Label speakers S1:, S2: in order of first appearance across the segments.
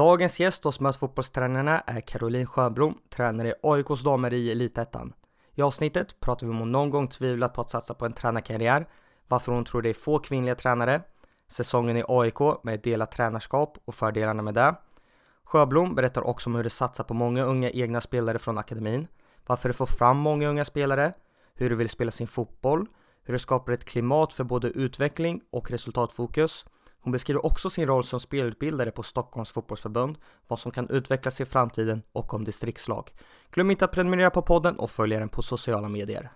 S1: Dagens gäst hos Möt fotbollstränarna är Caroline Sjöblom, tränare i AIKs damer i Elitettan. I avsnittet pratar vi om hon någon gång tvivlat på att satsa på en tränarkarriär, varför hon tror det är få kvinnliga tränare, säsongen i AIK med delat tränarskap och fördelarna med det. Sjöblom berättar också om hur det satsar på många unga egna spelare från akademin, varför det får fram många unga spelare, hur du vill spela sin fotboll, hur det skapar ett klimat för både utveckling och resultatfokus. Hon beskriver också sin roll som spelutbildare på Stockholms fotbollsförbund, vad som kan utvecklas i framtiden och om distriktslag. Glöm inte att prenumerera på podden och följa den på sociala medier.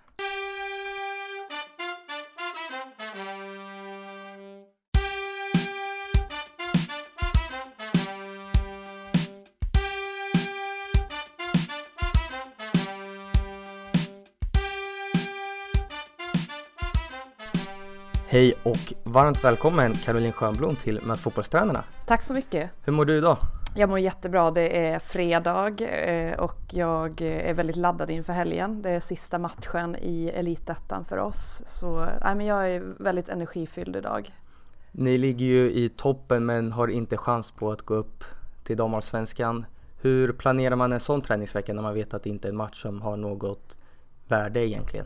S1: Hej och varmt välkommen Caroline Schönblom till Möt fotbollstränarna.
S2: Tack så mycket.
S1: Hur mår du idag?
S2: Jag mår jättebra. Det är fredag eh, och jag är väldigt laddad inför helgen. Det är sista matchen i Elitettan för oss. Så nej, men jag är väldigt energifylld idag.
S1: Ni ligger ju i toppen men har inte chans på att gå upp till damallsvenskan. Hur planerar man en sån träningsvecka när man vet att det inte är en match som har något värde egentligen?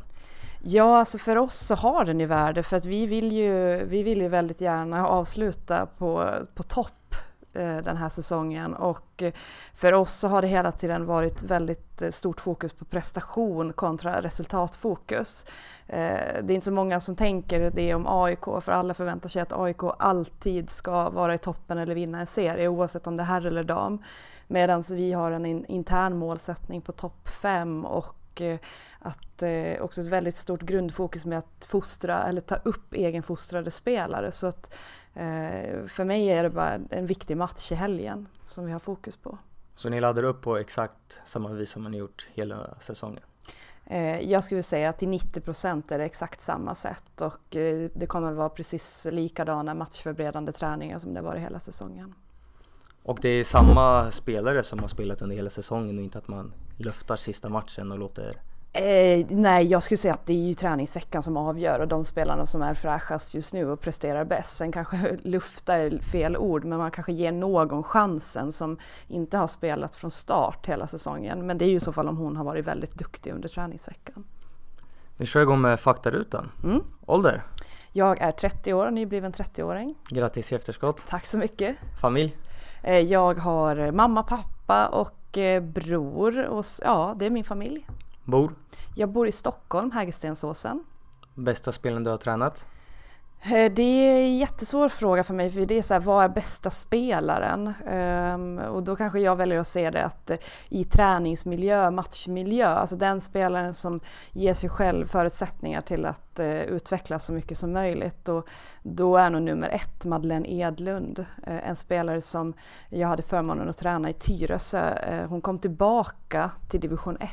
S2: Ja, alltså för oss så har den ju värde för att vi vill ju, vi vill ju väldigt gärna avsluta på, på topp eh, den här säsongen och eh, för oss så har det hela tiden varit väldigt eh, stort fokus på prestation kontra resultatfokus. Eh, det är inte så många som tänker det om AIK för alla förväntar sig att AIK alltid ska vara i toppen eller vinna en serie oavsett om det är herr eller dam. Medan vi har en intern målsättning på topp fem och att eh, också ett väldigt stort grundfokus med att fostra eller ta upp egenfostrade spelare. Så att eh, för mig är det bara en viktig match i helgen som vi har fokus på.
S1: Så ni laddar upp på exakt samma vis som man gjort hela säsongen?
S2: Eh, jag skulle säga att till 90 procent är det exakt samma sätt och det kommer vara precis likadana matchförberedande träningar som det varit hela säsongen.
S1: Och det är samma spelare som har spelat under hela säsongen och inte att man luftar sista matchen och låter
S2: Eh, nej, jag skulle säga att det är ju träningsveckan som avgör och de spelarna som är fräschast just nu och presterar bäst. Sen kanske lufta är fel ord, men man kanske ger någon chansen som inte har spelat från start hela säsongen. Men det är ju i så fall om hon har varit väldigt duktig under träningsveckan.
S1: Vi kör igång med faktarutan. Mm. Ålder?
S2: Jag är 30 år, nybliven 30-åring.
S1: Grattis i efterskott.
S2: Tack så mycket.
S1: Familj?
S2: Eh, jag har mamma, pappa och bror och ja, det är min familj.
S1: Bor?
S2: Jag bor i Stockholm, Hägerstensåsen.
S1: Bästa spelen du har tränat?
S2: Eh, det är en jättesvår fråga för mig, för det är så här, vad är bästa spelaren? Um, och då kanske jag väljer att se det att eh, i träningsmiljö, matchmiljö, alltså den spelaren som ger sig själv förutsättningar till att uh, utvecklas så mycket som möjligt. Och då är nog nummer ett Madeleine Edlund, uh, en spelare som jag hade förmånen att träna i Tyresö. hon kom tillbaka till division 1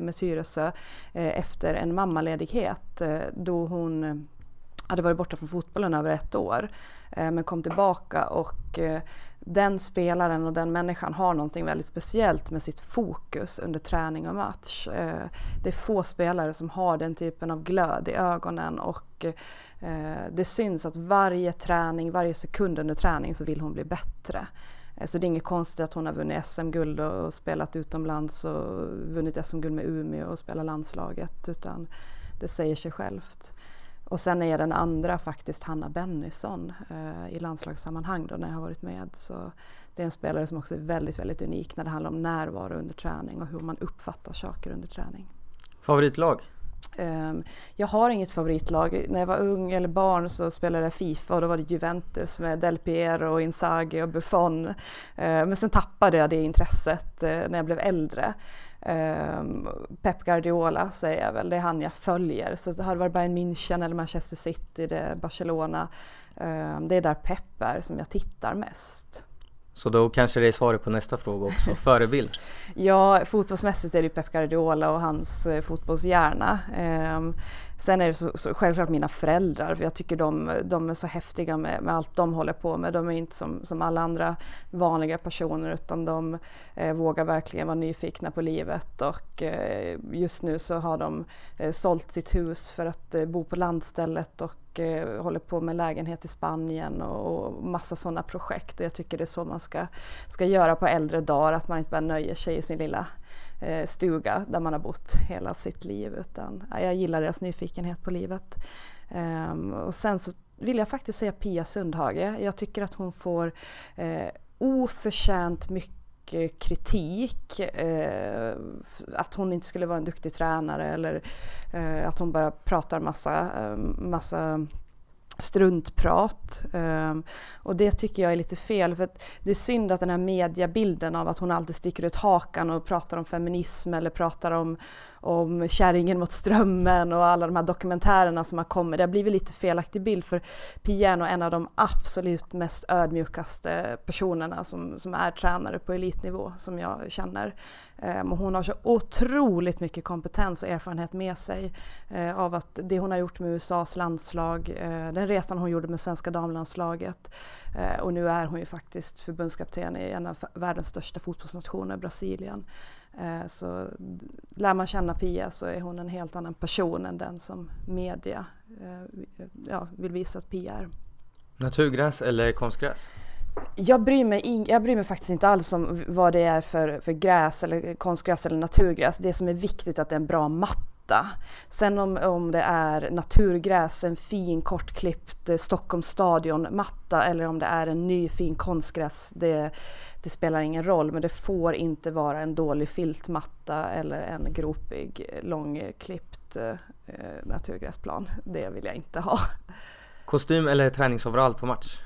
S2: med Tyresö efter en mammaledighet då hon hade varit borta från fotbollen över ett år eh, men kom tillbaka och eh, den spelaren och den människan har någonting väldigt speciellt med sitt fokus under träning och match. Eh, det är få spelare som har den typen av glöd i ögonen och det syns att varje träning, varje sekund under träning så vill hon bli bättre. Så det är inget konstigt att hon har vunnit SM-guld och spelat utomlands och vunnit SM-guld med Umeå och spelat landslaget utan det säger sig självt. Och sen är den andra faktiskt Hanna Bennysson eh, i landslagssammanhang då när jag har varit med. Så det är en spelare som också är väldigt, väldigt unik när det handlar om närvaro under träning och hur man uppfattar saker under träning.
S1: Favoritlag?
S2: Ehm, jag har inget favoritlag. När jag var ung eller barn så spelade jag Fifa och då var det Juventus med Del Piero, Inzaghi och Buffon. Ehm, men sen tappade jag det intresset eh, när jag blev äldre. Ehm, Pep Guardiola säger jag väl, det är han jag följer. Så det har varit Bayern München eller Manchester City, det Barcelona. Det är där Pep är som jag tittar mest.
S1: Så då kanske det är svaret på nästa fråga också, förebild?
S2: ja, fotbollsmässigt är det Pep Guardiola och hans eh, fotbollshjärna. Um, sen är det så, så, självklart mina föräldrar, för jag tycker de, de är så häftiga med, med, allt de håller på med. De är inte som, som alla andra vanliga personer utan de eh, vågar verkligen vara nyfikna på livet och eh, just nu så har de eh, sålt sitt hus för att eh, bo på landstället och eh, håller på med lägenhet i Spanien och, och massa sådana projekt och jag tycker det är så man ska, ska göra på äldre dagar, att man inte bara nöjer sig i sin lilla eh, stuga där man har bott hela sitt liv utan ja, jag gillar deras nyfikenhet på livet. Ehm, och sen så vill jag faktiskt säga Pia Sundhage. Jag tycker att hon får eh, oförtjänt mycket Eh, kritik. Eh, att hon inte skulle vara en duktig tränare eller eh, att hon bara pratar massa, eh, massa struntprat. Um, och det tycker jag är lite fel för det är synd att den här mediabilden av att hon alltid sticker ut hakan och pratar om feminism eller pratar om, om kärringen mot strömmen och alla de här dokumentärerna som har kommit. Det har blivit lite felaktig bild för Pia är nog en av de absolut mest ödmjukaste personerna som, som är tränare på elitnivå som jag känner. Um, och hon har så otroligt mycket kompetens och erfarenhet med sig uh, av att det hon har gjort med USAs landslag, uh, den resan hon gjorde med svenska damlandslaget uh, och nu är hon ju faktiskt förbundskapten i en av världens största fotbollsnationer, Brasilien. Så lär man känna Pia så är hon en helt annan person än den som media ja, vill visa att Pia är.
S1: Naturgräs eller konstgräs?
S2: Jag bryr, mig jag bryr mig faktiskt inte alls om vad det är för, för gräs eller konstgräs eller naturgräs. Det som är viktigt är att det är en bra matta. Sen om, om det är naturgräs, en fin kortklippt eh, Stockholms stadion matta eller om det är en ny fin konstgräs, det, det spelar ingen roll. Men det får inte vara en dålig filtmatta eller en gropig långklippt eh, naturgräsplan. Det vill jag inte ha.
S1: Kostym eller träningsoverall på match?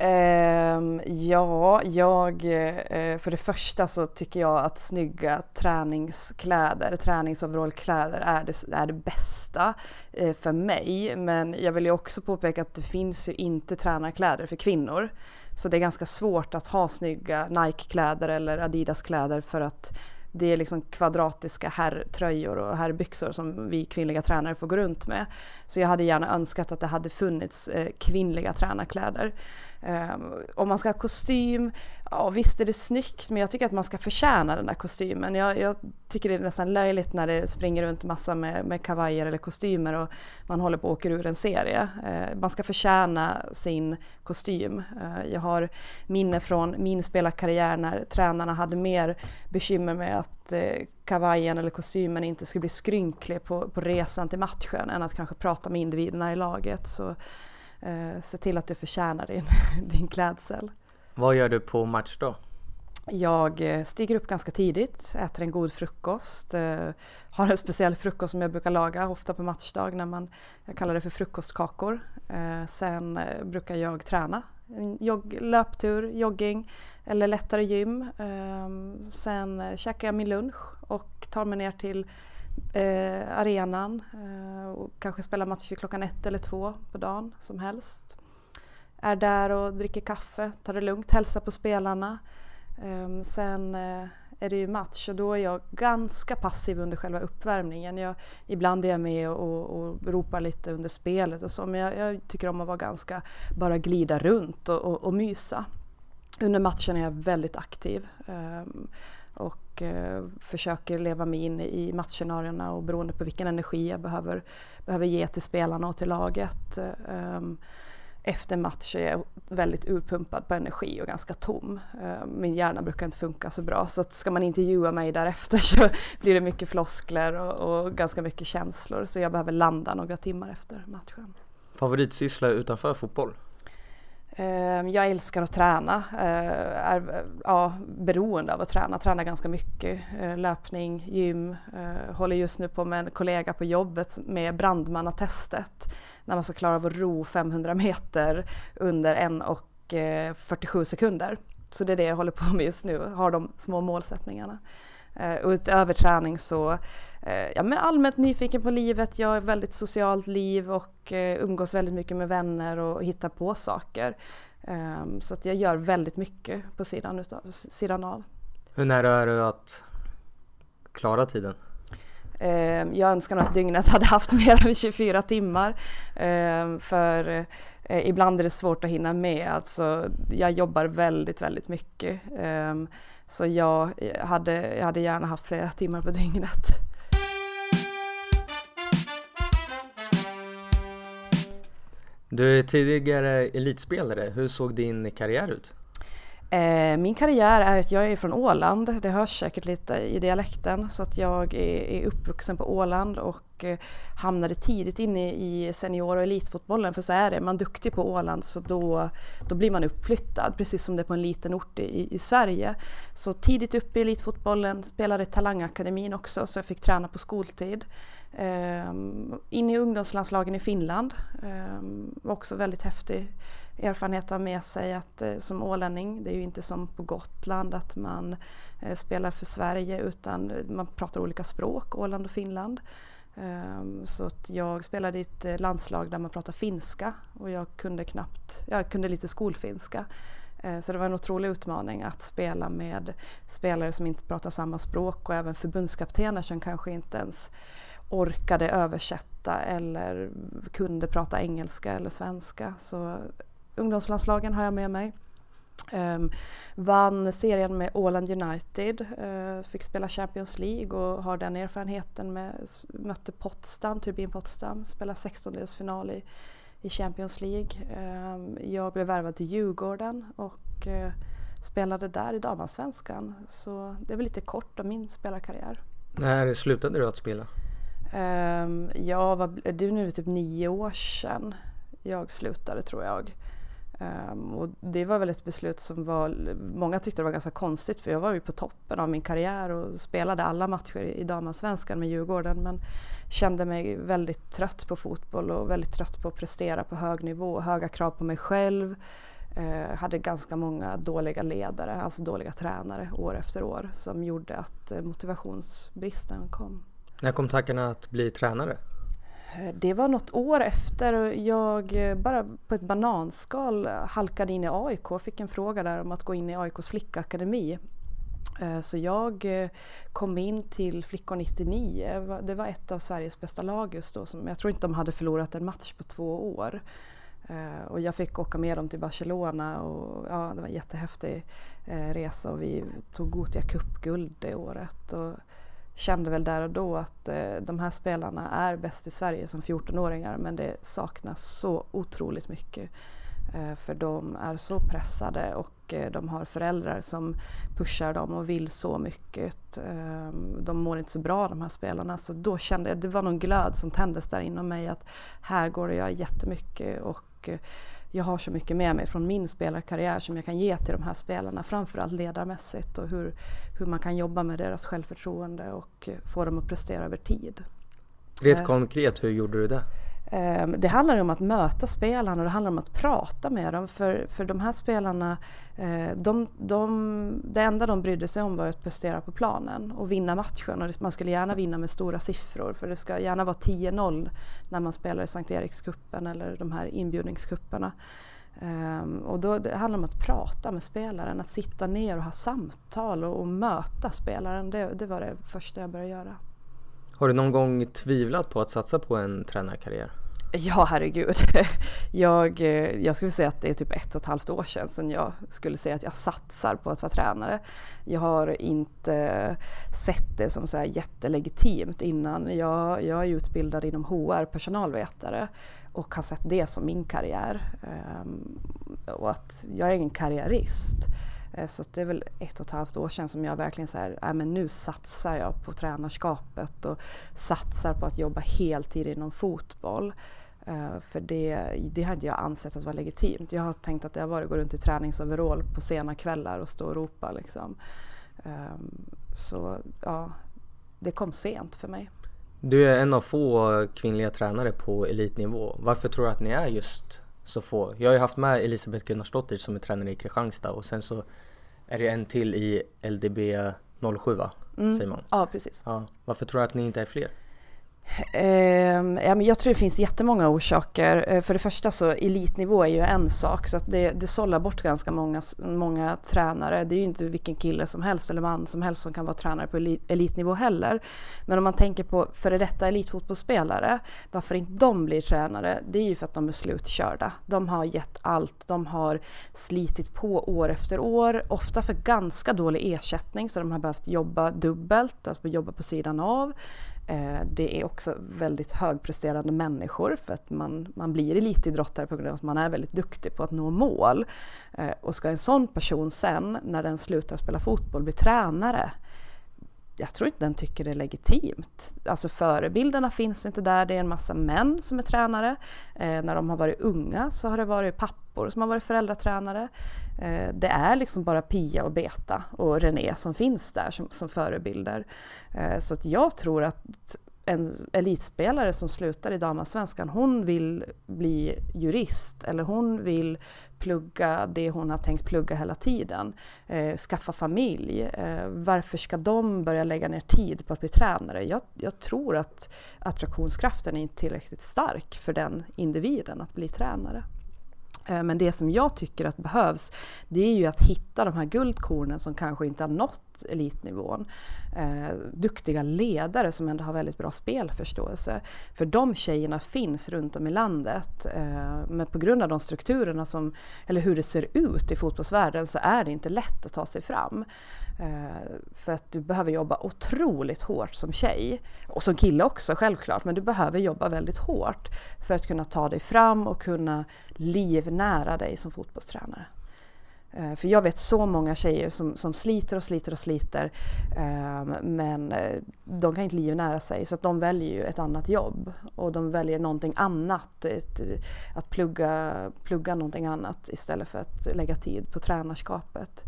S2: Um, ja, jag, uh, för det första så tycker jag att snygga träningskläder, träningsoverallkläder är det, är det bästa uh, för mig. Men jag vill ju också påpeka att det finns ju inte tränarkläder för kvinnor. Så det är ganska svårt att ha snygga Nike-kläder eller Adidas-kläder för att det är liksom kvadratiska herrtröjor och herrbyxor som vi kvinnliga tränare får gå runt med. Så jag hade gärna önskat att det hade funnits eh, kvinnliga tränarkläder. Um, om man ska ha kostym, ja visst är det snyggt men jag tycker att man ska förtjäna den där kostymen. Jag, jag tycker det är nästan löjligt när det springer runt massa med, med kavajer eller kostymer och man håller på att åka ur en serie. Uh, man ska förtjäna sin kostym. Uh, jag har minne från min spelarkarriär när tränarna hade mer bekymmer med att uh, kavajen eller kostymen inte skulle bli skrynklig på, på resan till matchen än att kanske prata med individerna i laget. Så eh, se till att du förtjänar din, din klädsel.
S1: Vad gör du på match då?
S2: Jag eh, stiger upp ganska tidigt, äter en god frukost, eh, har en speciell frukost som jag brukar laga ofta på matchdag när man, jag kallar det för frukostkakor. Eh, sen brukar jag träna, en jogg, löptur, jogging eller lättare gym. Ehm, sen käkar jag min lunch och tar mig ner till eh, arenan eh, och kanske spelar match klockan ett eller två på dagen som helst. Är där och dricker kaffe, tar det lugnt, hälsar på spelarna. Eh, sen eh, är det ju match och då är jag ganska passiv under själva uppvärmningen. Jag, ibland är jag med och, och ropar lite under spelet och så men jag, jag, tycker om att vara ganska, bara glida runt och, och, och mysa. Under matchen är jag väldigt aktiv. Um, och eh, försöker leva mig in i matchscenarierna och beroende på vilken energi jag behöver, behöver ge till spelarna och till laget. Eh, efter match är jag väldigt urpumpad på energi och ganska tom. Eh, min hjärna brukar inte funka så bra så att ska man intervjua mig därefter så blir det mycket floskler och, och ganska mycket känslor så jag behöver landa några timmar efter matchen.
S1: Favoritsyssla utanför fotboll?
S2: Ehm, jag älskar att träna, eh, är ja, beroende av att träna, tränar ganska mycket. Eh, löpning, gym, eh, håller just nu på med en kollega på jobbet med brandmannatestet när man ska klara av att ro 500 meter under 1 och 47 sekunder. Så det är det jag håller på med just nu, har de små målsättningarna. Eh, och utöver träning så Eh, ja, men allmänt nyfiken på livet. Jag har ett väldigt socialt liv och eh, umgås väldigt mycket med vänner och hittar på saker. Ehm, så att jag gör väldigt mycket på sidan, utav, sidan av.
S1: Hur nära är du att klara tiden?
S2: Ehm, jag önskar nog att dygnet hade haft mer än 24 timmar. Ehm, för eh, ibland är det svårt att hinna med. Alltså, jag jobbar väldigt, väldigt mycket. Ehm, så jag eh, hade, jag hade gärna haft flera timmar på dygnet.
S1: Du är tidigare elitspelare. Hur såg din karriär ut?
S2: Eh, min karriär är att jag är från Åland, det hörs säkert lite i dialekten, så att jag är uppvuxen på Åland och eh, hamnade tidigt inne i senior och elitfotbollen, för så är det, är man duktig på Åland så då, då blir man uppflyttad, precis som det är på en liten ort i, i Sverige. Så tidigt upp i elitfotbollen, spelade i Talangakademin också, så jag fick träna på skoltid. Um, in i ungdomslandslagen i Finland, ehm, var också väldigt häftig erfarenhet har med sig att eh, som ålänning, det är ju inte som på Gotland att man eh, spelar för Sverige utan eh, man pratar olika språk, Åland och Finland. Um, så att jag spelade i ett eh, landslag där man pratar finska och jag kunde knappt, jag kunde lite skolfinska. Eh, så det var en otrolig utmaning att spela med spelare som inte pratar samma språk och även förbundskaptener som kanske inte ens orkade översätta eller kunde prata engelska eller svenska. Så ungdomslandslagen har jag med mig. Um, vann serien med Åland United, uh, fick spela Champions League och har den erfarenheten med, mötte Potsdam, Turbin Potsdam, spelade 16-delsfinal i, i Champions League. Um, jag blev värvad till Djurgården och uh, spelade där i damallsvenskan. Så det är väl lite kort om min spelarkarriär.
S1: När slutade du att spela?
S2: Um, ja, vad, det är nu typ nio år sedan jag slutade tror jag. Um, och det var väl ett beslut som var, många tyckte det var ganska konstigt för jag var ju på toppen av min karriär och spelade alla matcher i damallsvenskan med Djurgården men kände mig väldigt trött på fotboll och väldigt trött på att prestera på hög nivå, höga krav på mig själv. Uh, hade ganska många dåliga ledare, alltså dåliga tränare år efter år som gjorde att eh, motivationsbristen kom.
S1: När kom tankarna att bli tränare?
S2: Eh, det var något år efter. Jag eh, bara på ett bananskal halkade in i AIK och fick en fråga där om att gå in i AIKs flickakademi. Eh, så jag kom in till Flickor 99. Det var ett av Sveriges bästa lag just då. jag tror inte de hade förlorat en match på två år. Och jag fick åka med dem till Barcelona och ja, det var en jättehäftig resa och vi tog Gothia Cup-guld det året. Och kände väl där och då att eh, de här spelarna är bäst i Sverige som 14-åringar men det saknas så otroligt mycket. Eh, för de är så pressade och eh, de har föräldrar som pushar dem och vill så mycket. Eh, de mår inte så bra de här spelarna så då kände jag, det var någon glöd som tändes där inom mig att här går det att göra jättemycket och eh, jag har så mycket med mig från min spelarkarriär som jag kan ge till de här spelarna, framförallt ledarmässigt och hur, hur man kan jobba med deras självförtroende och få dem att prestera över tid.
S1: Rent eh. konkret, hur gjorde du det?
S2: Ehm, det handlar om att möta spelarna och det handlar om att prata med dem. För, för de här spelarna, eh, de, de, det enda de brydde sig om var att prestera på planen och vinna matchen. Och man skulle gärna vinna med stora siffror för det ska gärna vara 10-0 när man spelar i Sankt Erikskuppen eller de här inbjudningskupperna. Ehm, och då det handlar om att prata med spelaren, att sitta ner och ha samtal och, och möta spelaren. Det, det var det första jag började göra.
S1: Har du någon gång tvivlat på att satsa på en tränarkarriär?
S2: Ja, herregud. Jag, eh, jag skulle säga att det är typ ett och ett halvt år sedan som jag skulle säga att jag satsar på att vara tränare. Jag har inte sett det som så här jättelegitimt innan. Jag, jag är utbildad inom HR, personalvetare och har sett det som min karriär. Ehm, och att jag är ingen karriärist. Eh, så det är väl ett och ett halvt år sedan som jag verkligen så här, äh, men nu satsar jag på tränarskapet och satsar på att jobba heltid inom fotboll. Uh, för det, det har inte jag ansett att vara legitimt. Jag har tänkt att det har varit att gå runt i träningsoverall på sena kvällar och stå och ropa liksom. Um, så ja, det kom sent för mig.
S1: Du är en av få kvinnliga tränare på elitnivå. Varför tror du att ni är just så få? Jag har ju haft med Elisabeth Gunnarsdottir som är tränare i Kristianstad och sen så är det en till i LDB 07 va? Mm. Säger man.
S2: Ja, precis.
S1: Ja. Varför tror du att ni inte är fler?
S2: Eh, jag tror det finns jättemånga orsaker. Eh, för det första så elitnivå är ju en sak så att det, det sållar bort ganska många, många tränare. Det är ju inte vilken kille som helst eller man som helst som kan vara tränare på elitnivå heller. Men om man tänker på före detta elitfotbollsspelare, varför inte de blir tränare? Det är ju för att de är slutkörda. De har gett allt, de har slitit på år efter år, ofta för ganska dålig ersättning så de har behövt jobba dubbelt, alltså jobba på sidan av. Eh, det är också väldigt högpresterande människor för att man, man blir elitidrottare på grund av att man är väldigt duktig på att nå mål. Eh, och ska en sån person sen, när den slutar spela fotboll, bli tränare, jag tror inte den tycker det är legitimt. Alltså förebilderna finns inte där, det är en massa män som är tränare. Eh, när de har varit unga så har det varit pappa pappor som har varit föräldratränare. Eh, det är liksom bara Pia och Beta och René som finns där som, som förebilder. Eh, så att jag tror att en elitspelare som slutar i damallsvenskan, hon vill bli jurist eller hon vill plugga det hon har tänkt plugga hela tiden. Eh, skaffa familj. Eh, varför ska de börja lägga ner tid på att bli tränare? Jag, jag tror att attraktionskraften är inte tillräckligt stark för den individen att bli tränare. Eh, men det som jag tycker att behövs, det är ju att hitta de här guldkornen som kanske inte har nått elitnivån. Eh, duktiga ledare som ändå har väldigt bra spelförståelse. För de tjejerna finns runt om i landet. Eh, men på grund av de strukturerna som, eller hur det ser ut i fotbollsvärlden så är det inte lätt att ta sig fram. Eh, för att du behöver jobba otroligt hårt som tjej. Och som kille också självklart, men du behöver jobba väldigt hårt för att kunna ta dig fram och kunna livnära dig som fotbollstränare. Eh, för jag vet så många tjejer som, som sliter och sliter och sliter ehm, men eh, de kan inte livnära sig så att de väljer ju ett annat jobb och de väljer någonting annat, ett, att plugga, plugga någonting annat istället för att lägga tid på tränarskapet.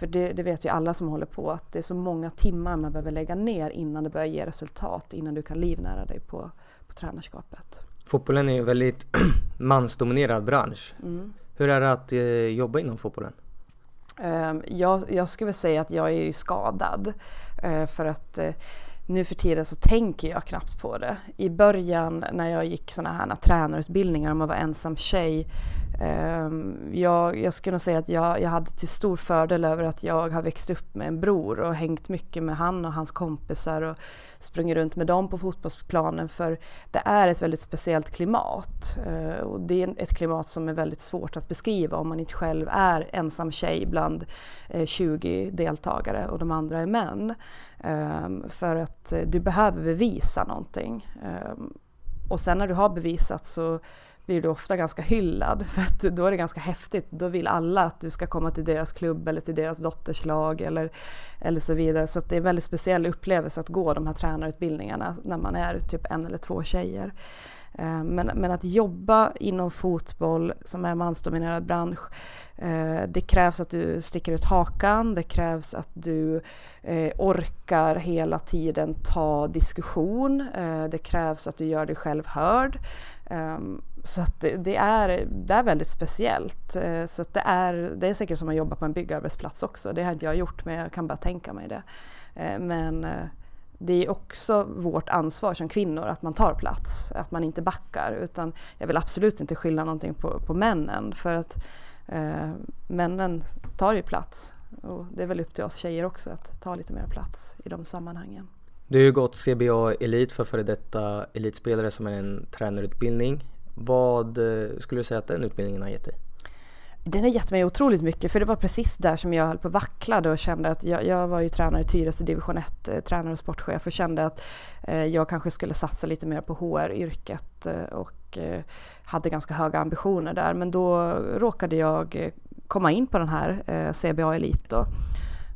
S2: För det, det, vet ju alla som håller på att det är så många timmar man behöver lägga ner innan det börjar ge resultat, innan du kan livnära dig på, på tränarskapet.
S1: Fotbollen är ju en väldigt mansdominerad bransch. Mm. Hur är det att eh, jobba inom fotbollen?
S2: Um, jag, jag skulle säga att jag är skadad. Uh, för att uh, nu för tiden så tänker jag knappt på det. I början när jag gick sådana här tränarutbildningar, om man var ensam tjej, Ehm, Ehm, jag, jag skulle nog säga att jag, jag hade till stor fördel över att jag har växt upp med en bror och hängt mycket med han och hans kompisar och sprungit runt med dem på fotbollsplanen för det är ett väldigt speciellt klimat. Ehm, och det är ett klimat som är väldigt svårt att beskriva om man inte själv är ensam tjej bland eh, 20 deltagare och de andra är män. Ehm, för att eh, du behöver bevisa någonting. Och sen när du har bevisat så blir du ofta ganska hyllad för att då är det ganska häftigt. Då vill alla att du ska komma till deras klubb eller till deras dotterslag eller, eller så vidare. Så det är en väldigt speciell upplevelse att gå de här tränarutbildningarna när man är typ en eller två tjejer. Eh, men, men, att jobba inom fotboll som är en mansdominerad bransch, eh, det krävs att du sticker ut hakan, det krävs att du eh, orkar hela tiden ta diskussion, det krävs att du gör dig själv hörd. Ehm, så att det, det, är, det är väldigt speciellt. Så att det, är, det är säkert som att jobba på en byggarbetsplats också. Det har inte jag gjort men jag kan bara tänka mig det. Men det är också vårt ansvar som kvinnor att man tar plats, att man inte backar. Utan jag vill absolut inte skylla någonting på, på männen för att eh, männen tar ju plats. Och det är väl upp till oss tjejer också att ta lite mer plats i de sammanhangen.
S1: Du har ju gått CBA Elit för före detta elitspelare som är en tränarutbildning. Vad eh, skulle du säga att den utbildningen har gett dig?
S2: Den har gett mig otroligt mycket för det var precis där som jag höll på vacklade och kände att jag, jag var ju tränare i Tyresö division 1, eh, tränare och sportchef och kände att eh, jag kanske skulle satsa lite mer på HR-yrket eh, och eh, hade ganska höga ambitioner där. Men då råkade jag eh, komma in på den här eh, CBA Elit då.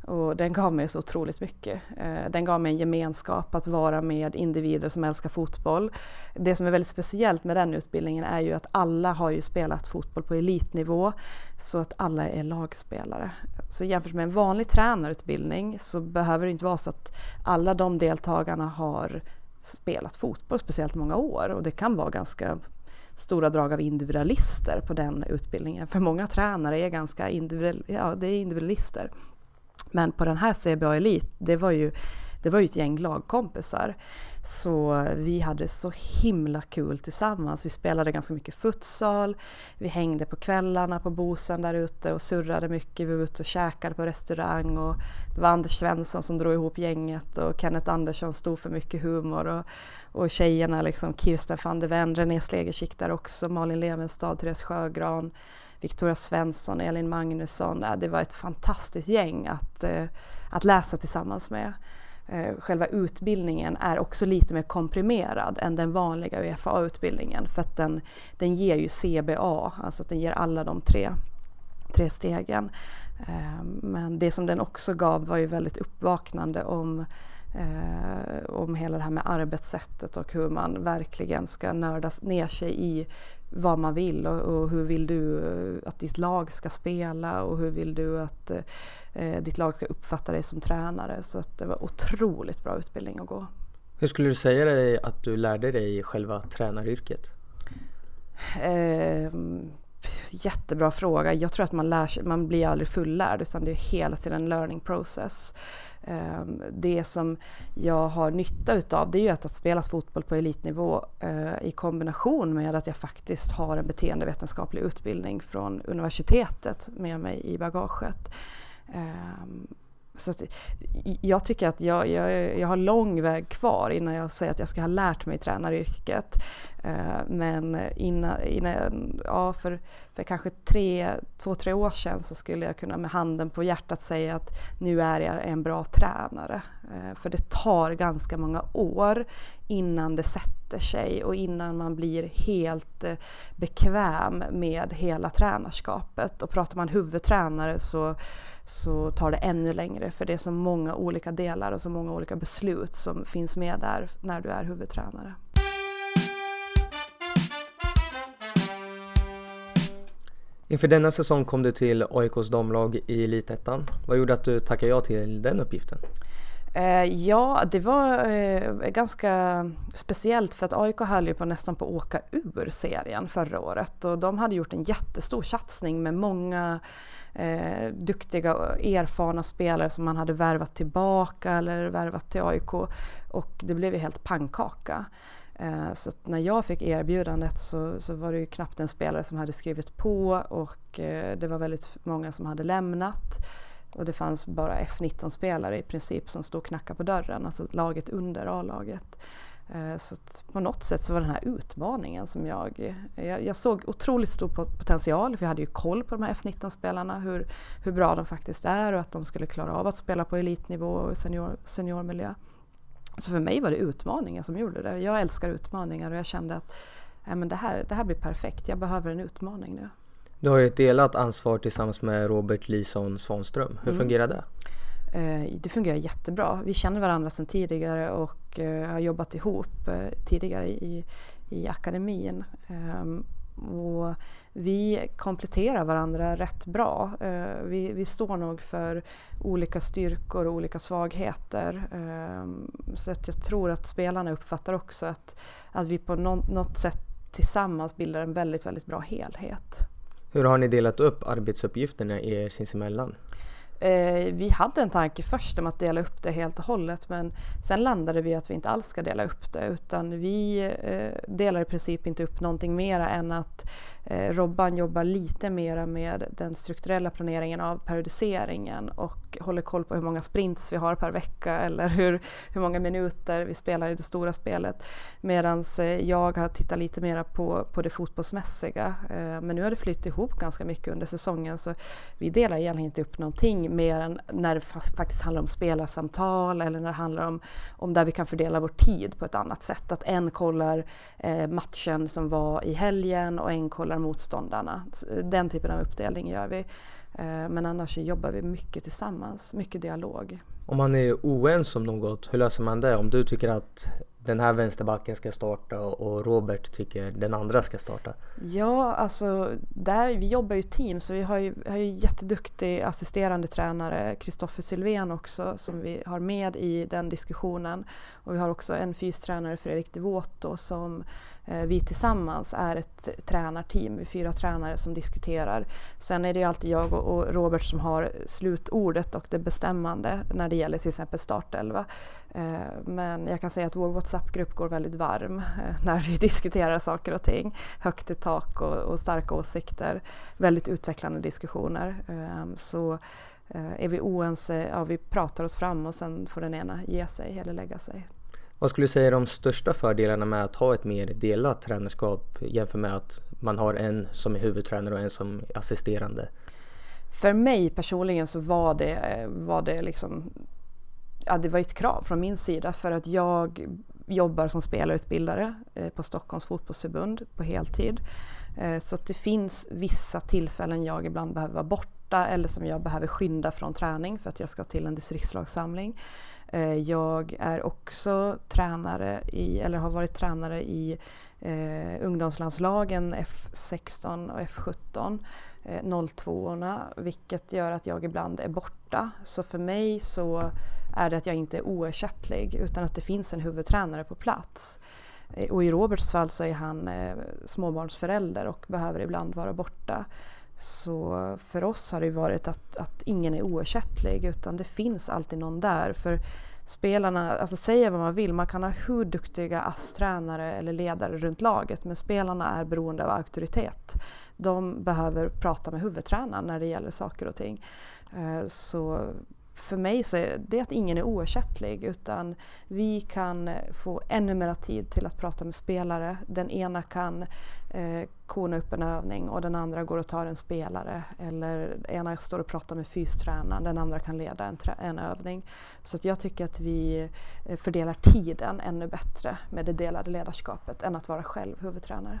S2: Och den gav mig så otroligt mycket. Eh, den gav mig en gemenskap att vara med individer som älskar fotboll. Det som är väldigt speciellt med den utbildningen är ju att alla har ju spelat fotboll på elitnivå så att alla är lagspelare. Så jämfört med en vanlig tränarutbildning så behöver det inte vara så att alla de deltagarna har spelat fotboll speciellt många år och det kan vara ganska stora drag av individualister på den utbildningen. För många tränare är ganska individual, ja, det är individualister. Men på den här CBA Elite, det var ju, det var ju ett gäng lagkompisar. Så vi hade så himla kul tillsammans. Vi spelade ganska mycket futsal, vi hängde på kvällarna på Bosön där ute och surrade mycket. Vi var ute och käkade på restaurang och det var Anders Svensson som drog ihop gänget och Kenneth Andersson stod för mycket humor och, och tjejerna liksom Kirsten van der Ven, René Slegerskick där också, Malin Levenstad, Therese Sjögran Victoria Svensson, Elin Magnusson. Äh, det var ett fantastiskt gäng att, eh, att läsa tillsammans med. Eh, själva utbildningen är också lite mer komprimerad än den vanliga UFA-utbildningen för att den, den ger ju CBA, alltså att den ger alla de tre, tre stegen. Eh, men det som den också gav var ju väldigt uppvaknande om eh, om hela det här med arbetssättet och hur man verkligen ska nörda ner sig i vad man vill och, och, hur vill du att ditt lag ska spela och hur vill du att eh, ditt lag ska uppfatta dig som tränare. Så att det var otroligt bra utbildning att gå.
S1: Hur skulle du säga dig att du lärde dig själva tränaryrket?
S2: Eh, jättebra fråga. Jag tror att man, lär sig, man blir aldrig fullärd utan det är hela tiden en learning process. Ehm, det som jag har nytta utav det är ju att, att spela fotboll på elitnivå eh, i kombination med att jag faktiskt har en beteendevetenskaplig utbildning från universitetet med mig i bagaget. Ehm, så att, jag tycker att jag, jag, jag har lång väg kvar innan jag säger att jag ska ha lärt mig tränaryrket. Eh, men innan, innan ja, för, för kanske tre, två, tre år sedan så skulle jag kunna med handen på hjärtat säga att nu är jag en bra tränare. Eh, för det tar ganska många år innan det sätter sig och innan man blir helt eh, bekväm med hela tränarskapet. Och pratar man huvudtränare så, så tar det ännu längre för det är så många olika delar och så många olika beslut som finns med där när du är huvudtränare.
S1: Inför denna säsong kom du till AIKs damlag i Elitettan. Vad gjorde att du tackade ja till den uppgiften?
S2: Eh, ja, det var eh, ganska speciellt för att AIK höll ju på nästan på att åka ur serien förra året och de hade gjort en jättestor satsning med många eh, duktiga erfarna spelare som man hade värvat tillbaka eller värvat till AIK och det blev ju helt pannkaka. Eh, så när jag fick erbjudandet så, så, var det ju knappt en spelare som hade skrivit på och eh, det var väldigt många som hade lämnat. Och det fanns bara F19-spelare i princip som stod och knackade på dörren, alltså laget under A-laget. Eh, så på något sätt så var den här utmaningen som jag, jag, jag, såg otroligt stor potential, för jag hade ju koll på de här F19-spelarna, hur, hur bra de faktiskt är och att de skulle klara av att spela på elitnivå och senior, seniormiljö. Så för mig var det utmaningen som gjorde det. Jag älskar utmaningar och jag kände att äh, men det, här, det här blir perfekt, jag behöver en utmaning nu.
S1: Du har ju ett delat ansvar tillsammans med Robert Lison Svanström. Hur mm. fungerar det?
S2: Eh, det fungerar jättebra. Vi känner varandra sedan tidigare och eh, har jobbat ihop eh, tidigare i, i akademin. Ehm, och vi kompletterar varandra rätt bra. Vi, vi, står nog för olika styrkor och olika svagheter. Ehm, så att jag tror att spelarna uppfattar också att, att vi på något sätt tillsammans bildar en väldigt, väldigt bra helhet.
S1: Hur har ni delat upp arbetsuppgifterna er sinsemellan?
S2: Eh, vi hade en tanke först om att dela upp det helt och hållet men sen landade vi att vi inte alls ska dela upp det utan vi eh, delar i princip inte upp någonting mera än att eh, Robban jobbar lite mera med den strukturella planeringen av periodiseringen och håller koll på hur många sprints vi har per vecka eller hur, hur många minuter vi spelar i det stora spelet. Medan eh, jag har tittat lite mera på, på det fotbollsmässiga. Eh, men nu har det flyttat ihop ganska mycket under säsongen så vi delar egentligen inte upp någonting mer än när det faktiskt handlar om spelarsamtal eller när det handlar om, om där vi kan fördela vår tid på ett annat sätt. Att en kollar eh, matchen som var i helgen och en kollar motståndarna. Den typen av uppdelning gör vi. Eh, men annars jobbar vi mycket tillsammans, mycket dialog.
S1: Om man är oense om något, hur löser man det? Om du tycker att den här vänsterbacken ska starta och Robert tycker den andra ska starta?
S2: Ja, alltså där, vi jobbar ju team så vi har ju, har ju jätteduktig assisterande tränare, Kristoffer Sylvén också, som vi har med i den diskussionen. Och vi har också en fystränare, Fredrik Devoto, som Eh, vi tillsammans är ett tränarteam, vi är fyra tränare som diskuterar. Sen är det ju alltid jag och Robert som har slutordet och det bestämmande när det gäller till exempel startelva. Eh, men jag kan säga att vår WhatsApp-grupp går väldigt varm eh, när vi diskuterar saker och ting. Högt i tak och, och starka åsikter, väldigt utvecklande diskussioner. Så är vi oense, ja vi pratar oss fram och sen får den ena ge sig eller lägga sig.
S1: Vad skulle du säga är de största fördelarna med att ha ett mer delat tränarskap jämfört med att man har en som är huvudtränare och en som är assisterande?
S2: För mig personligen så var det, var det liksom ja, det var ett krav från min sida för att jag jobbar som spelarutbildare eh, på Stockholms fotbollsförbund på heltid. Eh, så att det finns vissa tillfällen jag ibland behöver vara borta eller som jag behöver skynda från träning för att jag ska till en distriktslagssamling. Eh, jag är också tränare i, eller har varit tränare i eh, ungdomslandslagen F16 och F17, eh, 02 vilket gör att jag ibland är borta. Så för mig så är det att jag inte är oersättlig utan att det finns en huvudtränare på plats. Eh, och i Roberts fall så är han eh, småbarnsförälder och behöver ibland vara borta. Så för oss har det varit att, att ingen är oersättlig utan det finns alltid någon där. För spelarna, alltså säga vad man vill, man kan ha hur duktiga ASS-tränare eller ledare runt laget men spelarna är beroende av auktoritet. De behöver prata med huvudtränaren när det gäller saker och ting. Eh, så för mig så är det att ingen är oersättlig utan vi kan få ännu mer tid till att prata med spelare. Den ena kan eh, kona upp en övning och den andra går och tar en spelare. Eller den ena står och pratar med fystränaren, den andra kan leda en, en övning. Så att jag tycker att vi eh, fördelar tiden ännu bättre med det delade ledarskapet än att vara själv huvudtränare.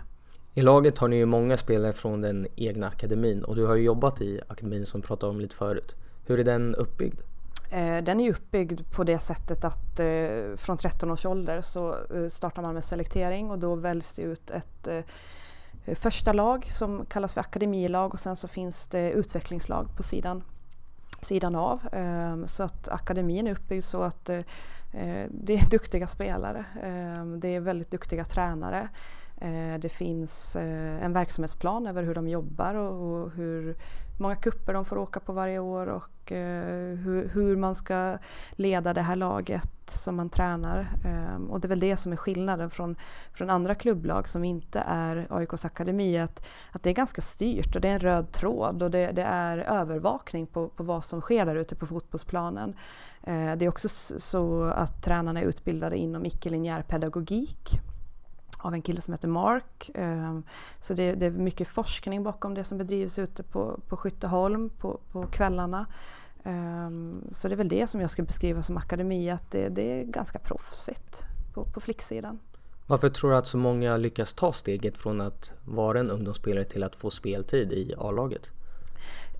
S1: I laget har ni ju många spelare från den egna akademin och du har ju jobbat i akademin som vi pratade om lite förut. Hur är den uppbyggd?
S2: Eh, den är uppbyggd på det sättet att eh, från 13 års ålder så eh, startar man med selektering och då väljs det ut ett första lag som kallas för akademilag och sen så finns det utvecklingslag på sidan, sidan av. Ehm, så att akademin är uppbyggd så att det är duktiga spelare. Ehm, det är väldigt duktiga tränare. Eh, det finns eh, en verksamhetsplan över hur de jobbar och hur många kupper de får åka på varje år och eh, hur, man ska leda det här laget som man tränar. Och det är väl det som är skillnaden från, från andra klubblag som inte är AIKs akademi, att, att det är ganska styrt och det är en röd tråd och det, det är övervakning på, på vad som sker där ute på fotbollsplanen. Det är också så att tränarna är utbildade inom icke-linjär pedagogik av en kille som heter Mark. Ehm, så det, det, är mycket forskning bakom det som bedrivs ute på, på Skytteholm på, på kvällarna. Ehm, så det är väl det som jag skulle beskriva som akademi, att det, det är ganska proffsigt på, på flicksidan.
S1: Varför tror du att så många lyckas ta steget från att vara en ungdomsspelare till att få speltid i A-laget?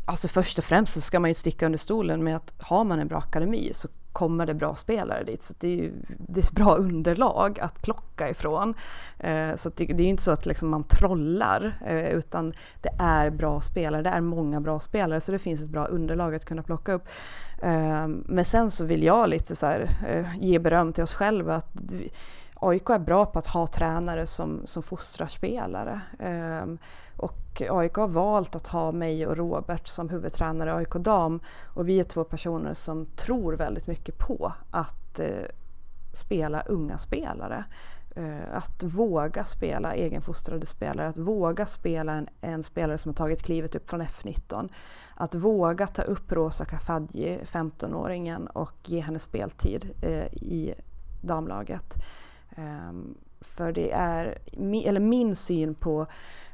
S2: Alltså först och främst så ska man ju sticka under stolen med att har man en bra akademi så kommer det bra spelare dit. Så det är ju det är ett bra underlag att plocka ifrån. Eh, så det, det, är ju inte så att liksom man trollar eh, utan det är bra spelare, det är många bra spelare så det finns ett bra underlag att kunna plocka upp. Eh, men sen så vill jag lite så här, eh, ge beröm till oss själva att vi, AIK är bra på att ha tränare som, som fostrar spelare. Um, och AIK har valt att ha mig och Robert som huvudtränare i AIK Dam. Och vi är två personer som tror väldigt mycket på att uh, spela unga spelare. Uh, att våga spela egenfostrade spelare, att våga spela en, en, spelare som har tagit klivet upp från F19. Att våga ta upp Rosa Kafaji, 15-åringen, och ge henne speltid uh, i damlaget. Um, för det är, eller min syn på,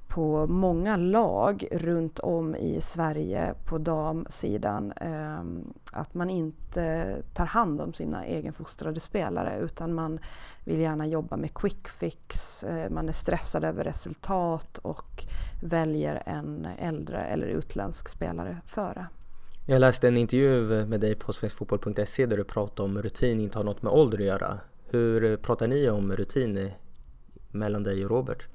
S2: på många lag runt om i Sverige på damsidan, um, att man inte tar hand om sina egenfostrade spelare utan man vill gärna jobba med quick fix, uh, man är stressad över resultat och väljer en äldre eller utländsk spelare före.
S1: Jag läste en intervju med dig på svenskfotboll.se där du pratade om rutin inte har något med ålder att göra. Hur pratar ni om rutin mellan dig och Robert?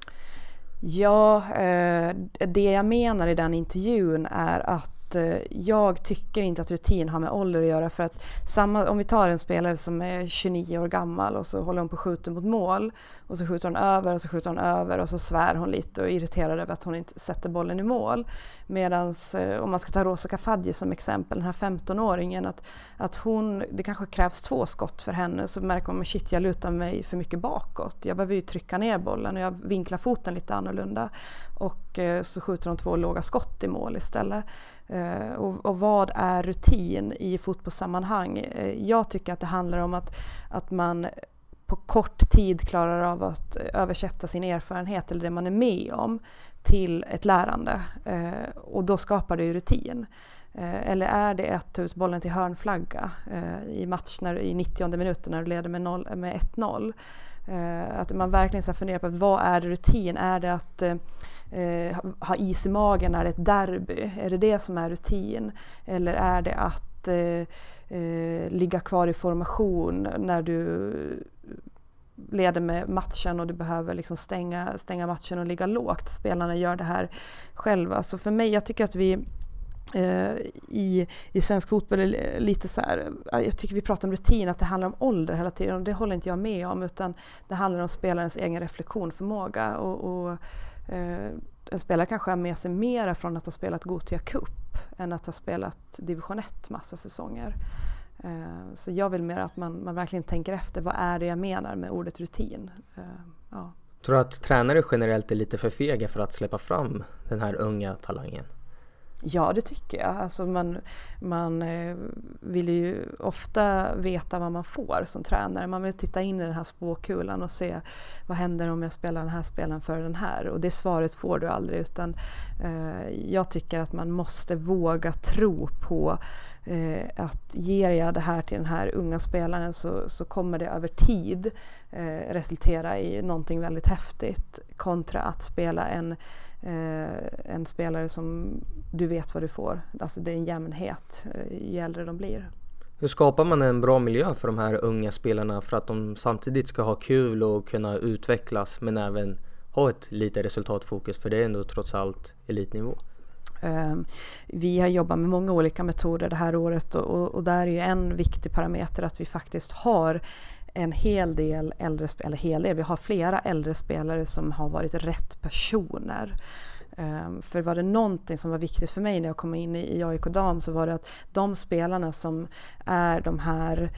S2: Ja, eh, det jag menar i den intervjun är att Eh, jag tycker inte att rutin har med ålder att göra för att samma, om vi tar en spelare som är 29 år gammal och så håller hon på att skjuta mot mål och så skjuter hon över och så skjuter hon över och så svär hon lite och är irriterad över att hon inte sätter bollen i mål. Medan eh, om man ska ta Rosa Kafaji som exempel, den här 15-åringen, att, att hon, det kanske krävs två skott för henne så märker man att shit jag lutar mig för mycket bakåt. Jag behöver ju trycka ner bollen och jag vinklar foten lite annorlunda och eh, så skjuter hon två låga skott i mål istället. Eh, och, och, vad är rutin i fotbollssammanhang? Eh, jag tycker att det handlar om att, att man på kort tid klarar av att översätta sin erfarenhet eller det man är med om till ett lärande. Eh, och då skapar det ju rutin. Eller är det att ta ut bollen till hörnflagga eh, i match när, i 90 minuten när du leder med, med 1-0? Eh, att man verkligen funderar på vad är rutin? Är det att eh, ha is i magen när det är ett derby? Är det det som är rutin? Eller är det att eh, eh, ligga kvar i formation när du leder med matchen och du behöver liksom stänga, stänga matchen och ligga lågt. Spelarna gör det här själva. Så för mig, jag tycker att vi Eh, i, i svensk fotboll är lite så här, jag tycker vi pratar om rutin, att det handlar om ålder hela tiden och det håller inte jag med om utan det handlar om spelarens egen reflektionförmåga och, och eh, en spelare kanske har med sig mera från att ha spelat Gothia Cup än att ha spelat division 1 massa säsonger. Eh, så jag vill mer att man, man verkligen tänker efter, vad är det jag menar med ordet rutin? Eh,
S1: ja. Tror du att tränare generellt är lite för fega för att släppa fram den här unga talangen?
S2: Ja, det tycker jag. Alltså man, man eh, vill ju ofta veta vad man får som tränare. Man vill titta in i den här spåkulan och se vad händer om jag spelar den här spelaren för den här. Och det svaret får du aldrig utan eh, jag tycker att man måste våga tro på eh, att ger jag det här till den här unga spelaren så, så kommer det över tid eh, resultera i någonting väldigt häftigt kontra att spela en, en spelare som du vet vad du får. Alltså det är en jämnhet eh, ju äldre de blir.
S1: Hur skapar man en bra miljö för de här unga spelarna för att de samtidigt ska ha kul och kunna utvecklas men även ha ett lite resultatfokus för det är ändå trots allt elitnivå?
S2: Ehm, vi har jobbat med många olika metoder det här året och, och där är ju en viktig parameter att vi faktiskt har en hel del äldre spelare, eller hel del, vi har flera äldre spelare som har varit rätt personer. Um, för var det någonting som var viktigt för mig när jag kom in i, i AIK Dam så var det att de spelarna som är de här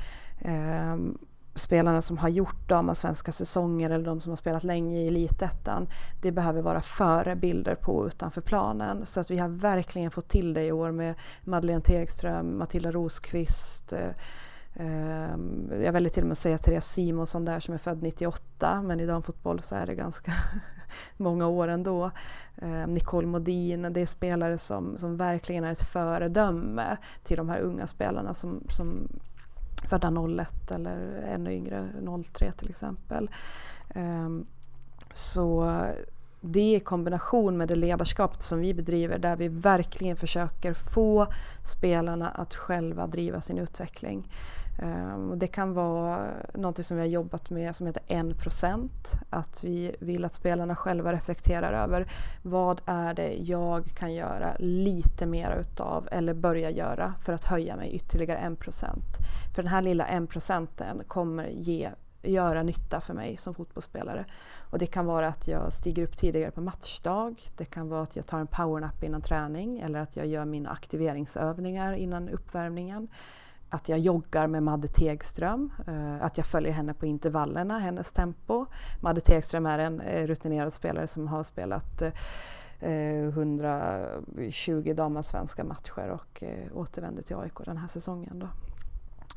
S2: um, spelarna som har gjort svenska säsonger eller de som har spelat länge i elitettan. Det behöver vara förebilder på utanför planen. Så att vi har verkligen fått till det i år med Madeleine Tegström, Matilda Rosqvist, eh, Ehm, jag väljer till och med att säga Therese Simonsson där som är född 98 men i damfotboll så är det ganska många år ändå. Eh, Nicole Modin, det är spelare som, som verkligen är ett föredöme till de här unga spelarna som, som födda 01 eller ännu yngre, 03 till exempel. Ehm, så det i kombination med det ledarskapet som vi bedriver där vi verkligen försöker få spelarna att själva driva sin utveckling. Ehm, det kan vara något som vi har jobbat med som heter 1%. Att vi vill att spelarna själva reflekterar över vad är det jag kan göra lite mer utav eller börja göra för att höja mig ytterligare 1%. För den här lilla 1% kommer ge göra nytta för mig som fotbollsspelare. Och det kan vara att jag stiger upp tidigare på matchdag. Det kan vara att jag tar en powernap innan träning eller att jag gör mina aktiveringsövningar innan uppvärmningen att jag joggar med Madde Tegström, eh, att jag följer henne på intervallerna, hennes tempo. Madde Tegström är en eh, rutinerad spelare som har spelat eh, 120 damallsvenska matcher och återvänder till AIK den här säsongen. Då.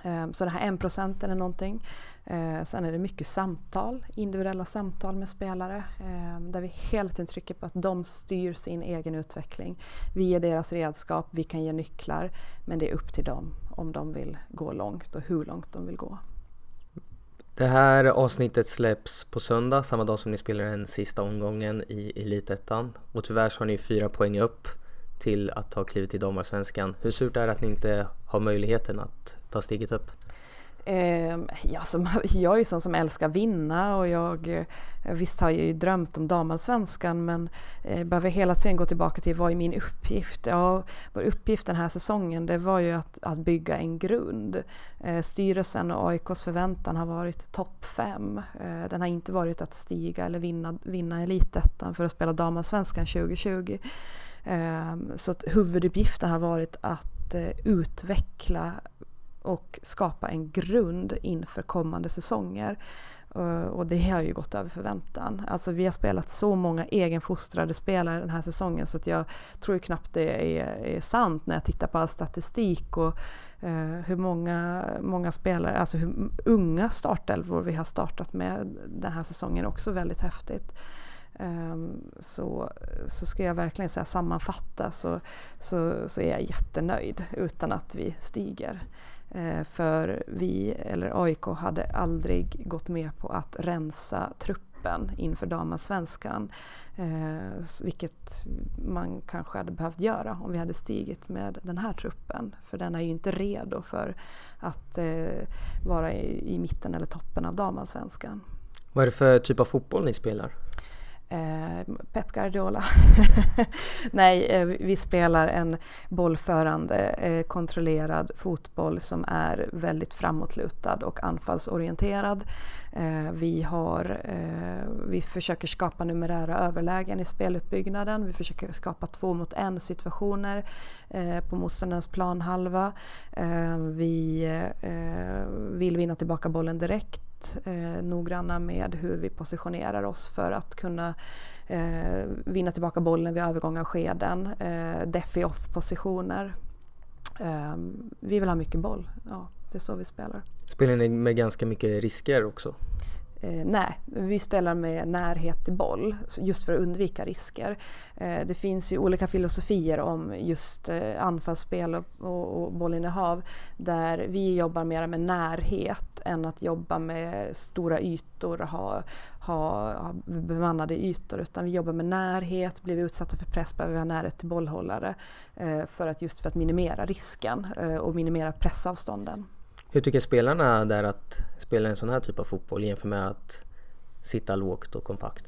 S2: Ehm, så den här 1 procenten är någonting. Ehm, sen är det mycket samtal, individuella samtal med spelare ehm, där vi hela tiden trycker på att de styr sin egen utveckling. Vi är deras redskap, vi kan ge nycklar men det är upp till dem om de vill gå långt och hur långt de vill gå.
S1: Det här avsnittet släpps på söndag, samma dag som ni spelar den sista omgången i Elitettan. Och tyvärr så har ni fyra poäng upp till att ta klivet till damallsvenskan. Hur surt är det att ni inte har möjligheten att ta steget upp?
S2: Eh, ja, alltså, som, jag är ju sån som älskar vinna och jag eh, visst har jag ju drömt om damallsvenskan men eh, behöver hela tiden gå tillbaka till vad är min uppgift? Ja, vår uppgift den här säsongen det var ju att, att bygga en grund. Eh, styrelsen och AIKs förväntan har varit topp fem. Eh, den har inte varit att stiga eller vinna, vinna elitettan för att spela damallsvenskan 2020. Eh, så att huvuduppgiften har varit att eh, utveckla och skapa en grund inför kommande säsonger. Eh, och det har ju gått över förväntan. Alltså vi har spelat så många egenfostrade spelare den här säsongen så att jag tror knappt det är, är sant när jag tittar på all statistik och eh, hur många, många spelare, alltså hur unga startelvor vi har startat med den här säsongen också väldigt häftigt. Ehm, så, så ska jag verkligen säga sammanfatta så, så, så är jag jättenöjd utan att vi stiger. Eh, för vi, eller AIK, hade aldrig gått med på att rensa truppen inför damallsvenskan. Eh, vilket man kanske hade behövt göra om vi hade stigit med den här truppen. För den är ju inte redo för att eh, vara i, i mitten eller toppen av damallsvenskan.
S1: Vad är det för typ av fotboll ni spelar?
S2: Eh, Pep Guardiola. Nej, eh, vi spelar en bollförande, eh, kontrollerad fotboll som är väldigt framåtlutad och anfallsorienterad. Eh, vi, har, eh, vi försöker skapa numerära överlägen i speluppbyggnaden. Vi försöker skapa två mot en situationer eh, på motståndarens planhalva. Eh, vi eh, vill vinna tillbaka bollen direkt eh, noggranna med hur vi positionerar oss för att kunna eh, vinna tillbaka bollen vid övergång av skeden, eh, defi off-positioner. Eh, vi vill ha mycket boll, ja, det är så vi spelar.
S1: Spelar ni med ganska mycket risker också?
S2: Eh, nej, vi spelar med närhet till boll just för att undvika risker. Eh, det finns ju olika filosofier om just eh, anfallsspel och, och, och bollinnehav där vi jobbar mer med närhet än att jobba med stora ytor och ha, ha, ha bemannade ytor utan vi jobbar med närhet, blir vi utsatta för press behöver vi ha närhet till bollhållare eh, för att just för att minimera risken eh, och minimera pressavstånden.
S1: Hur tycker spelarna där att spela en sån här typ av fotboll jämfört med att sitta lågt och kompakt?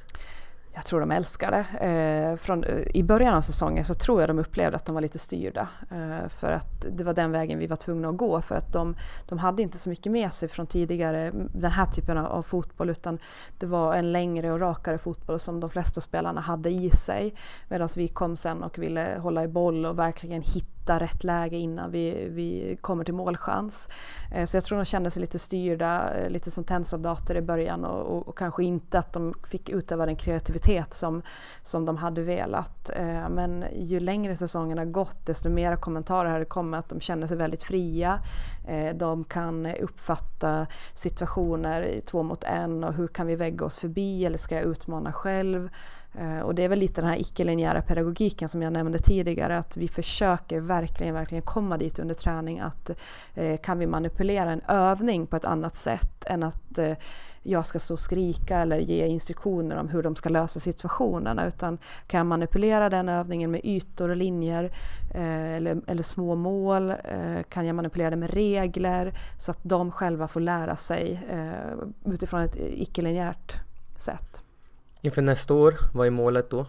S2: Jag tror de älskar det. Eh, från, eh, I början av säsongen så tror jag de upplevde att de var lite styrda. Eh, för att det var den vägen vi var tvungna att gå. För att de, de hade inte så mycket med sig från tidigare den här typen av, av, fotboll. Utan det var en längre och rakare fotboll som de flesta spelarna hade i sig. Medan vi kom sen och ville hålla i boll och verkligen hitta rätt läge innan vi, vi kommer till målchans. Eh, så jag tror de kände sig lite styrda, eh, lite som tennsoldater i början och, och, och, kanske inte att de fick utöva den kreativitet som, som de hade velat. Eh, men ju längre säsongen har gått desto mer kommentarer har det kommit att de känner sig väldigt fria. Eh, de kan uppfatta situationer två mot en och hur kan vi vägga oss förbi eller ska jag utmana själv? Eh, och det är väl lite den här icke-linjära pedagogiken som jag nämnde tidigare, att vi försöker verkligen, verkligen komma dit under träning att eh, kan vi manipulera en övning på ett annat sätt än att eh, jag ska stå och skrika eller ge instruktioner om hur de ska lösa situationerna, utan kan jag manipulera den övningen med ytor och linjer eh, eller, eller små mål, eh, kan jag manipulera det med regler så att de själva får lära sig utifrån ett icke-linjärt sätt.
S1: Inför nästa år, vad är målet då?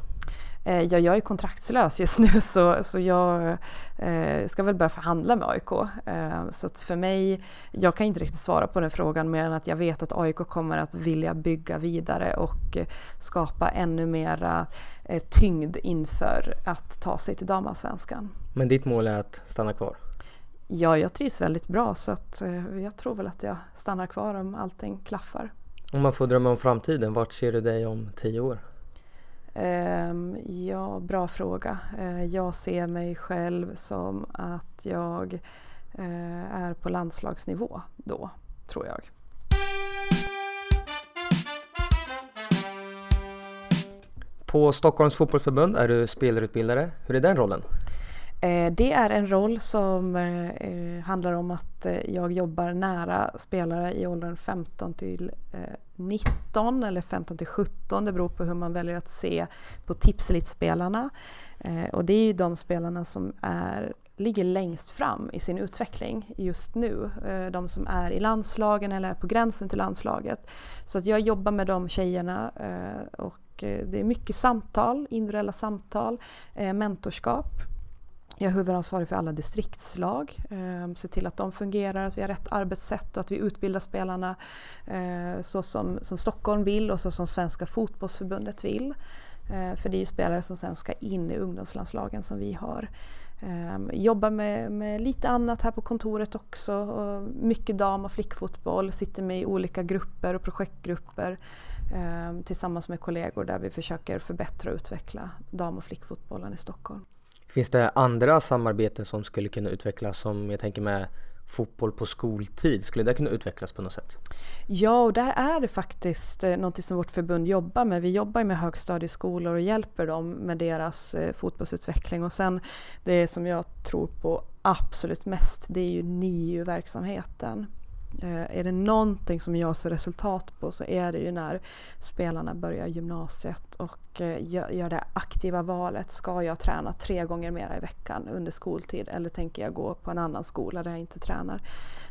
S2: Eh, ja, jag är kontraktslös just nu så, så jag eh, ska väl börja förhandla med AIK. Eh, så för mig, jag kan inte riktigt svara på den frågan mer än att jag vet att AIK kommer att vilja bygga vidare och eh, skapa ännu mera eh, tyngd inför att ta sig till damallsvenskan.
S1: Men ditt mål är att stanna kvar?
S2: Ja, jag trivs väldigt bra så att, jag tror väl att jag stannar kvar om allting klaffar.
S1: Om man får drömma om framtiden, vart ser du dig om tio år?
S2: Um, ja, bra fråga. Uh, jag ser mig själv som att jag uh, är på landslagsnivå då, tror jag.
S1: På Stockholms fotbollsförbund är du spelarutbildare. Hur är den rollen?
S2: Eh, det är en roll som eh, eh, handlar om att jag jobbar nära spelare i åldern 15 till 19 eller 15 till 17. Det beror på hur man väljer att se på tipselitspelarna. Och det är ju de spelarna som är, ligger längst fram i sin utveckling just nu. De som är i landslagen eller är på gränsen till landslaget. Så att jag jobbar med de tjejerna och det är mycket samtal, individuella samtal, mentorskap jag är huvudansvarig för alla distriktslag, eh, se till att de fungerar, att vi har rätt arbetssätt och att vi utbildar spelarna eh, så som, som Stockholm vill och så som Svenska fotbollsförbundet vill. Eh, för det är ju spelare som sen ska in i ungdomslandslagen som vi har. Eh, jobbar med, med, lite annat här på kontoret också. Och mycket dam och flickfotboll, sitter med i olika grupper och projektgrupper eh, tillsammans med kollegor där vi försöker förbättra och utveckla dam och flickfotbollen i Stockholm.
S1: Finns det andra samarbeten som skulle kunna utvecklas som jag tänker med fotboll på skoltid? Skulle det kunna utvecklas på något sätt?
S2: Ja, och där är det faktiskt eh, något som vårt förbund jobbar med. Vi jobbar med högstadieskolor och hjälper dem med deras eh, fotbollsutveckling. Och sen det som jag tror på absolut mest, det är ju NIU-verksamheten. Eh, är det någonting som jag ser resultat på så är det ju när spelarna börjar gymnasiet och eh, gör det aktiva valet. Ska jag träna tre gånger mer i veckan under skoltid eller tänker jag gå på en annan skola där jag inte tränar?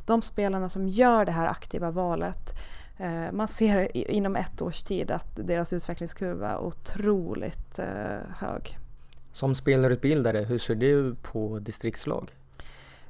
S2: De spelarna som gör det här aktiva valet eh, man ser inom ett års tid att deras utvecklingskurva är otroligt hög.
S1: Som spelarutbildare, hur ser du på distriktslag?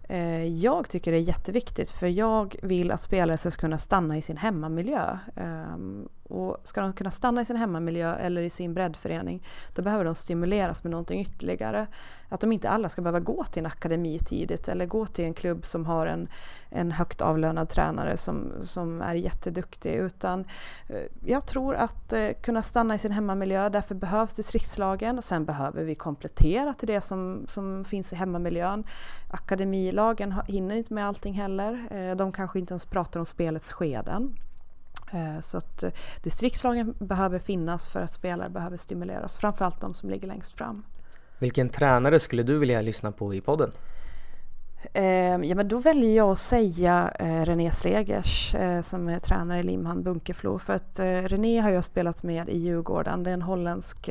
S2: Eh, jag tycker det är jätteviktigt för jag vill att spelare ska kunna stanna i sin hemmamiljö. Ehm, och ska de kunna stanna i sin hemmamiljö eller i sin breddförening då behöver de stimuleras med någonting ytterligare. Att de inte alla ska behöva gå till en akademi tidigt eller gå till en klubb som har en, en högt avlönad tränare som, som är jätteduktig. Utan eh, jag tror att eh, kunna stanna i sin hemmamiljö, därför behövs distriktslagen. Sen behöver vi komplettera till det som, som finns i hemmamiljön. Akademilagen hinner inte med allting heller. Eh, de kanske inte ens pratar om spelets skeden. Eh, så att eh, distriktslagen behöver finnas för att spelare behöver stimuleras, framförallt de som ligger längst fram.
S1: Vilken tränare skulle du vilja lyssna på i podden?
S2: Eh, ja, men då väljer jag att säga René Slegers som är tränare i Limhamn Bunkeflo. För att René har jag spelat med i Djurgården. Det är en holländsk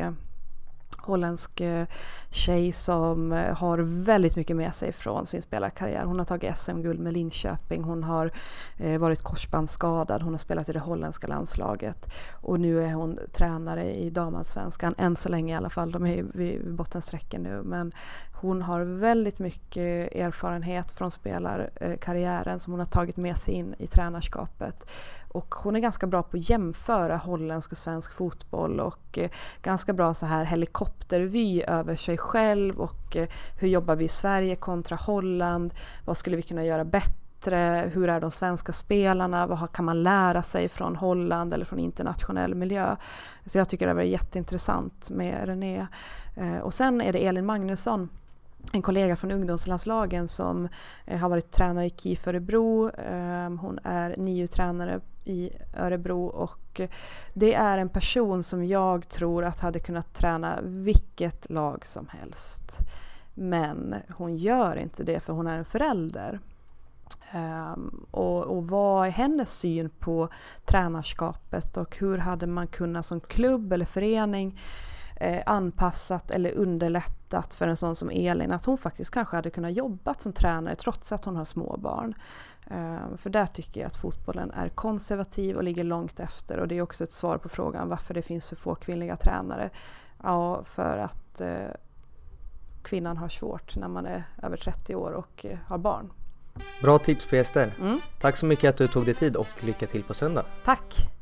S2: holländsk eh, tjej som eh, har väldigt mycket med sig från sin spelarkarriär. Hon har tagit SM-guld med Linköping, hon har eh, varit korsbandsskadad, hon har spelat i det holländska landslaget. Och nu är hon tränare i damallsvenskan, än så länge i alla fall. De är vid bottensträcken nu. Men hon har väldigt mycket erfarenhet från spelarkarriären som hon har tagit med sig in i tränarskapet. Och hon är ganska bra på att jämföra holländsk och svensk fotboll och eh, ganska bra så här helikoptervy över sig själv och eh, hur jobbar vi i Sverige kontra Holland? Vad skulle vi kunna göra bättre? Hur är de svenska spelarna? Vad kan man lära sig från Holland eller från internationell miljö? Så jag tycker det var jätteintressant med René. Eh, och sen är det Elin Magnusson en kollega från ungdomslandslagen som eh, har varit tränare i KIF Örebro. Eh, hon är NIU-tränare i Örebro och det är en person som jag tror att hade kunnat träna vilket lag som helst. Men hon gör inte det för hon är en förälder. Um, och, och vad är hennes syn på tränarskapet och hur hade man kunnat som klubb eller förening eh, anpassat eller underlättat för en sån som Elin att hon faktiskt kanske hade kunnat jobba som tränare trots att hon har små barn. Eh, för där tycker jag att fotbollen är konservativ och ligger långt efter och det är också ett svar på frågan varför det finns så få kvinnliga tränare. Ja, för att eh, kvinnan har svårt när man är över 30 år och eh, har barn.
S1: Bra tips på gäster. Mm. Tack så mycket att du tog dig tid och lycka till på söndag.
S2: Tack!